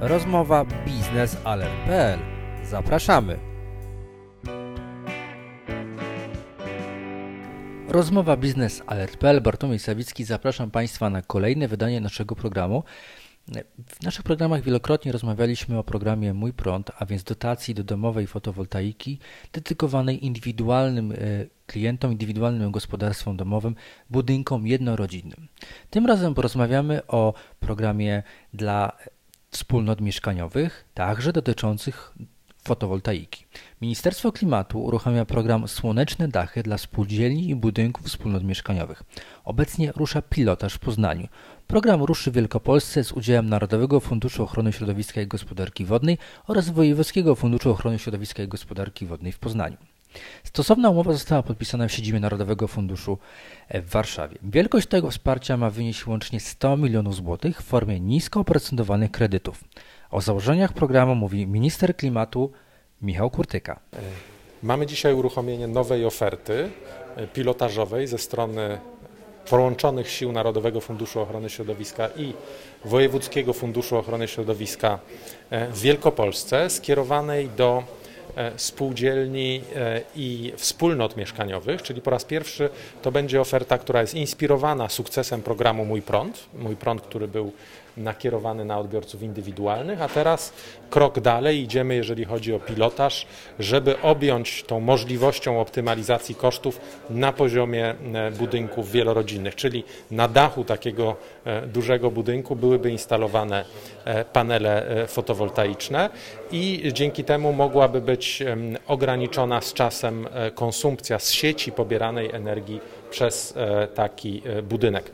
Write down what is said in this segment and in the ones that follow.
Rozmowa biznesalert.pl. Zapraszamy. Rozmowa biznesalert.pl. Bartłomiej Sawicki. Zapraszam Państwa na kolejne wydanie naszego programu. W naszych programach wielokrotnie rozmawialiśmy o programie Mój Prąd, a więc dotacji do domowej fotowoltaiki dedykowanej indywidualnym e, klientom, indywidualnym gospodarstwom domowym, budynkom jednorodzinnym. Tym razem porozmawiamy o programie dla wspólnot mieszkaniowych, także dotyczących fotowoltaiki. Ministerstwo Klimatu uruchamia program Słoneczne Dachy dla spółdzielni i budynków wspólnot mieszkaniowych. Obecnie rusza pilotaż w Poznaniu. Program ruszy w Wielkopolsce z udziałem Narodowego Funduszu Ochrony Środowiska i Gospodarki Wodnej oraz Wojewódzkiego Funduszu Ochrony Środowiska i Gospodarki Wodnej w Poznaniu. Stosowna umowa została podpisana w siedzibie Narodowego Funduszu w Warszawie. Wielkość tego wsparcia ma wynieść łącznie 100 milionów złotych w formie nisko oprocentowanych kredytów. O założeniach programu mówi minister klimatu Michał Kurtyka. Mamy dzisiaj uruchomienie nowej oferty e, pilotażowej ze strony połączonych sił Narodowego Funduszu Ochrony Środowiska i Wojewódzkiego Funduszu Ochrony Środowiska e, w Wielkopolsce, skierowanej do e, spółdzielni i wspólnot mieszkaniowych, czyli po raz pierwszy to będzie oferta, która jest inspirowana sukcesem programu Mój Prąd. Mój Prąd, który był nakierowany na odbiorców indywidualnych, a teraz krok dalej idziemy, jeżeli chodzi o pilotaż, żeby objąć tą możliwością optymalizacji kosztów na poziomie e, budynków wielorodzinnych, czyli na dachu takiego e, dużego budynku byłyby instalowane e, panele fotowoltaiczne i dzięki temu mogłaby być ograniczona z czasem konsumpcja z sieci pobieranej energii przez taki budynek.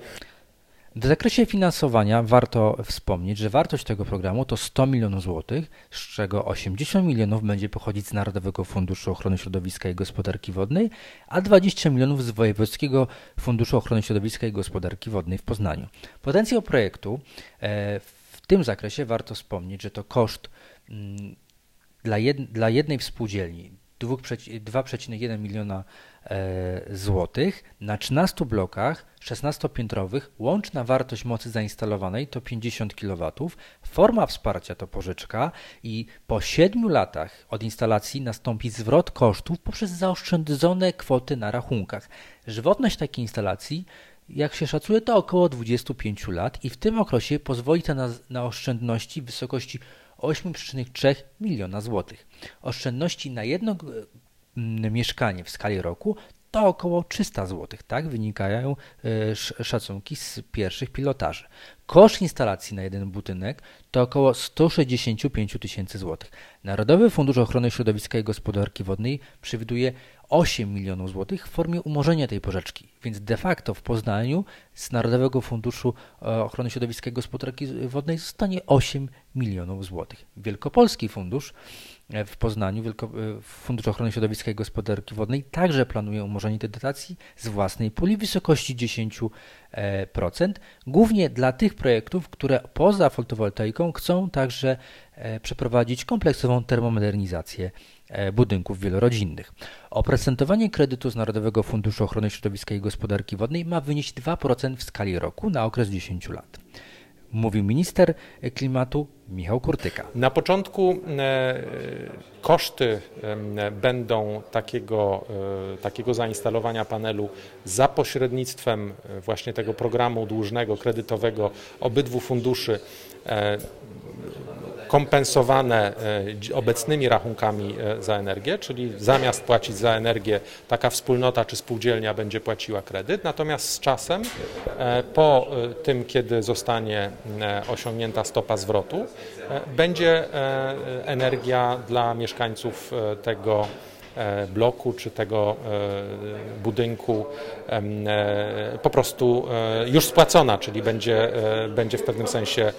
W zakresie finansowania warto wspomnieć, że wartość tego programu to 100 milionów złotych, z czego 80 milionów będzie pochodzić z Narodowego Funduszu Ochrony Środowiska i Gospodarki Wodnej, a 20 milionów z Wojewódzkiego Funduszu Ochrony Środowiska i Gospodarki Wodnej w Poznaniu. Potencjał projektu e, w tym zakresie warto wspomnieć, że to koszt mm, dla, jed, dla jednej współdzielni 2,1 miliona e, złotych na 13 blokach 16-piętrowych. Łączna wartość mocy zainstalowanej to 50 kW. Forma wsparcia to pożyczka i po 7 latach od instalacji nastąpi zwrot kosztów poprzez zaoszczędzone kwoty na rachunkach. Żywotność takiej instalacji jak się szacuje, to około 25 lat i w tym okresie pozwoli to na, na oszczędności w wysokości 8,3 miliona złotych. Oszczędności na jedno mieszkanie w skali roku to około 300 zł, tak wynikają e, szacunki z pierwszych pilotaży. Koszt instalacji na jeden budynek to około 165 tysięcy złotych. Narodowy Fundusz Ochrony Środowiska i Gospodarki Wodnej przewiduje 8 milionów złotych w formie umorzenia tej pożyczki, więc de facto w Poznaniu z Narodowego Funduszu e, Ochrony Środowiska i Gospodarki Wodnej zostanie 8 milionów złotych. Wielkopolski Fundusz w Poznaniu, Wielko, e, Fundusz Ochrony Środowiska i Gospodarki Wodnej także planuje umorzenie tej dotacji z własnej puli w wysokości 10%, głównie dla tych projektów, które poza fotowoltaiką chcą także przeprowadzić kompleksową termomodernizację E, budynków wielorodzinnych. Oprocentowanie kredytu z Narodowego Funduszu Ochrony Środowiska i Gospodarki Wodnej ma wynieść 2% w skali roku na okres 10 lat. Mówił minister klimatu Michał Kurtyka. Na początku e, koszty e, będą takiego, e, takiego zainstalowania panelu za pośrednictwem właśnie tego programu dłużnego, kredytowego obydwu funduszy kompensowane e, obecnymi rachunkami e, za energię, czyli zamiast płacić za energię taka wspólnota czy spółdzielnia będzie płaciła kredyt, natomiast z czasem e, po tym, kiedy zostanie osiągnięta stopa zwrotu, będzie energia dla mieszkańców tego bloku czy tego e, budynku e, po prostu już spłacona, czyli będzie, będzie w pewnym sensie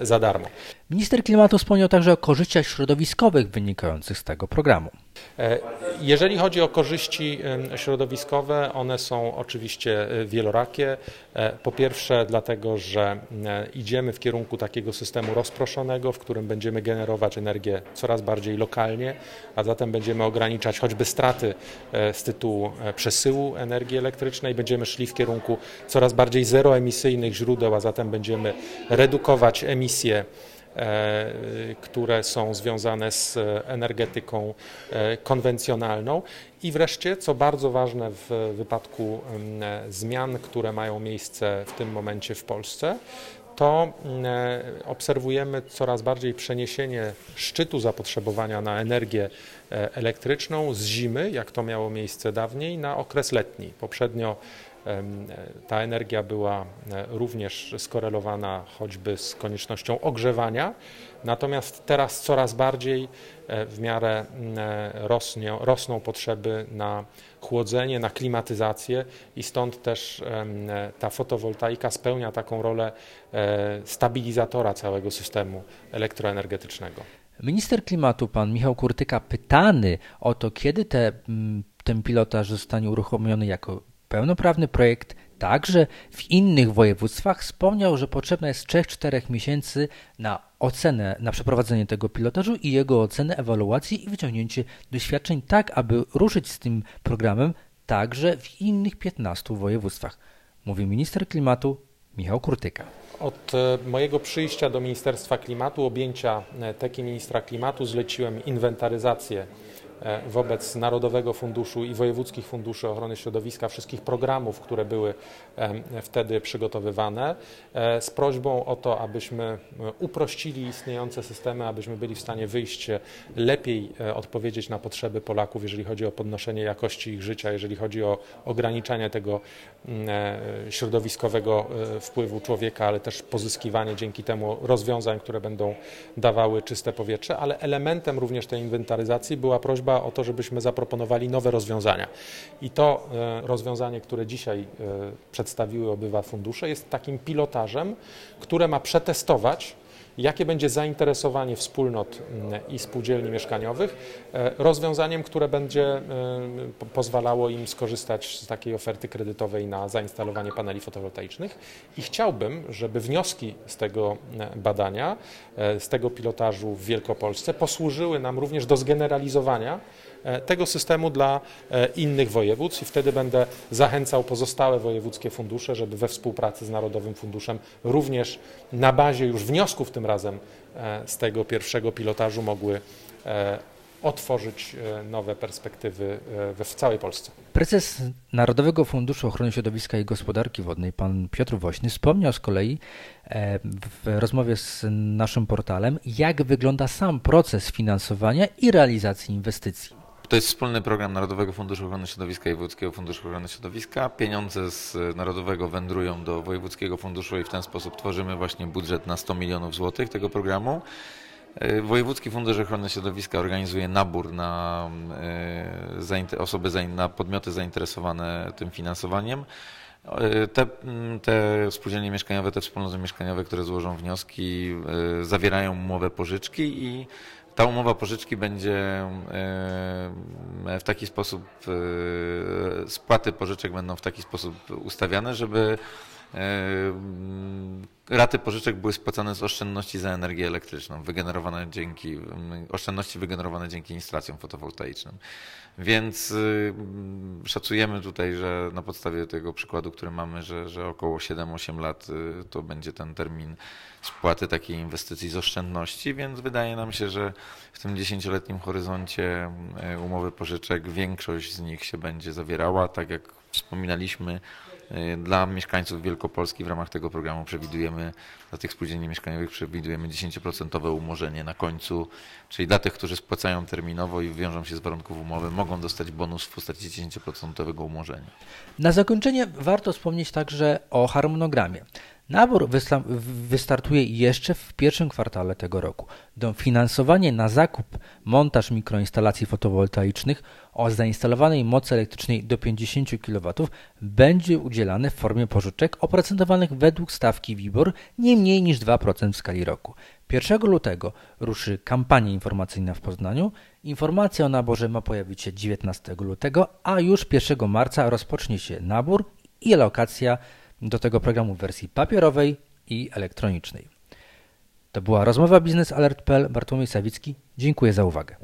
za darmo. Minister klimatu wspomniał także o korzyściach środowiskowych wynikających z tego programu. E, jeżeli chodzi o korzyści środowiskowe, one są oczywiście e, wielorakie. E, po pierwsze, dlatego, że idziemy w kierunku takiego systemu rozproszonego, w którym będziemy generować energię coraz bardziej lokalnie, a zatem będziemy ograniczać choćby straty z tytułu przesyłu energii elektrycznej. Będziemy szli w kierunku coraz bardziej zeroemisyjnych źródeł, a zatem będziemy redukować emisje które są związane z energetyką konwencjonalną. I wreszcie, co bardzo ważne w wypadku zmian, które mają miejsce w tym momencie w Polsce, to obserwujemy coraz bardziej przeniesienie szczytu zapotrzebowania na energię elektryczną z zimy, jak to miało miejsce dawniej, na okres letni. Poprzednio ta energia była e, również skorelowana choćby z koniecznością ogrzewania, natomiast teraz coraz bardziej e, w miarę e, rosnie, rosną potrzeby na chłodzenie, na klimatyzację i stąd też ta fotowoltaika spełnia taką rolę stabilizatora całego systemu elektroenergetycznego. Minister klimatu, pan Michał Kurtyka, pytany o to, kiedy te, ten pilotaż zostanie uruchomiony jako pełnoprawny projekt także w innych województwach, wspomniał, że potrzebna jest 3-4 miesięcy na ocenę, na przeprowadzenie tego pilotażu i jego ocenę, ewaluacji i wyciągnięcie doświadczeń, tak aby ruszyć z tym programem także w innych 15 województwach. Mówi minister klimatu Michał Kurtyka. Od e, mojego przyjścia do Ministerstwa Klimatu, objęcia e, teki ministra klimatu, zleciłem inwentaryzację wobec Narodowego Funduszu i Wojewódzkich Funduszy Ochrony Środowiska wszystkich programów, które były wtedy przygotowywane, e, z prośbą o to, abyśmy e, uprościli istniejące systemy, abyśmy byli w stanie wyjść lepiej odpowiedzieć na potrzeby Polaków, jeżeli chodzi o podnoszenie jakości ich życia, jeżeli chodzi o ograniczanie tego środowiskowego wpływu człowieka, ale też pozyskiwanie dzięki temu rozwiązań, które będą dawały czyste powietrze, ale elementem również tej inwentaryzacji była prośba o to, żebyśmy zaproponowali nowe rozwiązania. I to e, rozwiązanie, które dzisiaj e, przedstawiły obywa fundusze, jest takim pilotażem, które ma przetestować jakie będzie zainteresowanie wspólnot mm, i spółdzielni mieszkaniowych e, rozwiązaniem, które będzie pozwalało im skorzystać z takiej oferty kredytowej na zainstalowanie paneli fotowoltaicznych. I chciałbym, żeby wnioski z tego badania, z tego pilotażu w Wielkopolsce posłużyły nam również do zgeneralizowania E, tego systemu dla e, innych województw i wtedy będę zachęcał pozostałe wojewódzkie fundusze, żeby we współpracy z Narodowym Funduszem również na bazie już wniosków tym razem e, z tego pierwszego pilotażu mogły otworzyć nowe perspektywy w całej Polsce. Prezes Narodowego Funduszu Ochrony Środowiska i Gospodarki Wodnej, pan Piotr Woźny, wspomniał z kolei w rozmowie z naszym portalem, jak wygląda sam proces finansowania i realizacji inwestycji. To jest wspólny program Narodowego Funduszu Ochrony Środowiska i Wojewódzkiego Funduszu Ochrony Środowiska. Pieniądze z Narodowego wędrują do Wojewódzkiego Funduszu i w ten sposób tworzymy właśnie budżet na 100 milionów złotych tego programu. E, Wojewódzki Fundusz Ochrony Środowiska organizuje nabór na e, osoby, na podmioty zainteresowane tym finansowaniem. E, te, te spółdzielnie mieszkaniowe, te wspólnoty mieszkaniowe, które złożą wnioski, zawierają umowę pożyczki i ta umowa pożyczki będzie e, w taki sposób, e, spłaty pożyczek będą w taki sposób ustawiane, żeby raty pożyczek były spłacane z oszczędności za energię elektryczną, wygenerowane dzięki, oszczędności wygenerowane dzięki instalacjom fotowoltaicznym. Więc szacujemy tutaj, że na podstawie tego przykładu, który mamy, że, że około 7-8 lat to będzie ten termin spłaty takiej inwestycji z oszczędności, więc wydaje nam się, że w tym dziesięcioletnim horyzoncie e, umowy pożyczek większość z nich się będzie zawierała. Tak jak wspominaliśmy, e, dla mieszkańców Wielkopolski w ramach tego programu przewidujemy, dla tych spółdzielni mieszkaniowych przewidujemy 10% umorzenie na końcu, czyli dla tych, którzy spłacają terminowo i wiążą się z warunków umowy, mogą dostać bonus w postaci 10% umorzenia. Na zakończenie warto wspomnieć także o harmonogramie. Nabór wystartuje jeszcze w pierwszym kwartale tego roku. Dofinansowanie na zakup, montaż mikroinstalacji fotowoltaicznych o zainstalowanej mocy elektrycznej do 50 kW będzie udzielane w formie pożyczek oprocentowanych według stawki WIBOR nie mniej niż 2% w skali roku. 1 lutego ruszy kampania informacyjna w Poznaniu. Informacja o naborze ma pojawić się 19 lutego, a już 1 marca rozpocznie się nabór i alokacja do tego programu w wersji papierowej i elektronicznej. To była rozmowa Biznes Alert.pl. Bartłomiej Sawicki. Dziękuję za uwagę.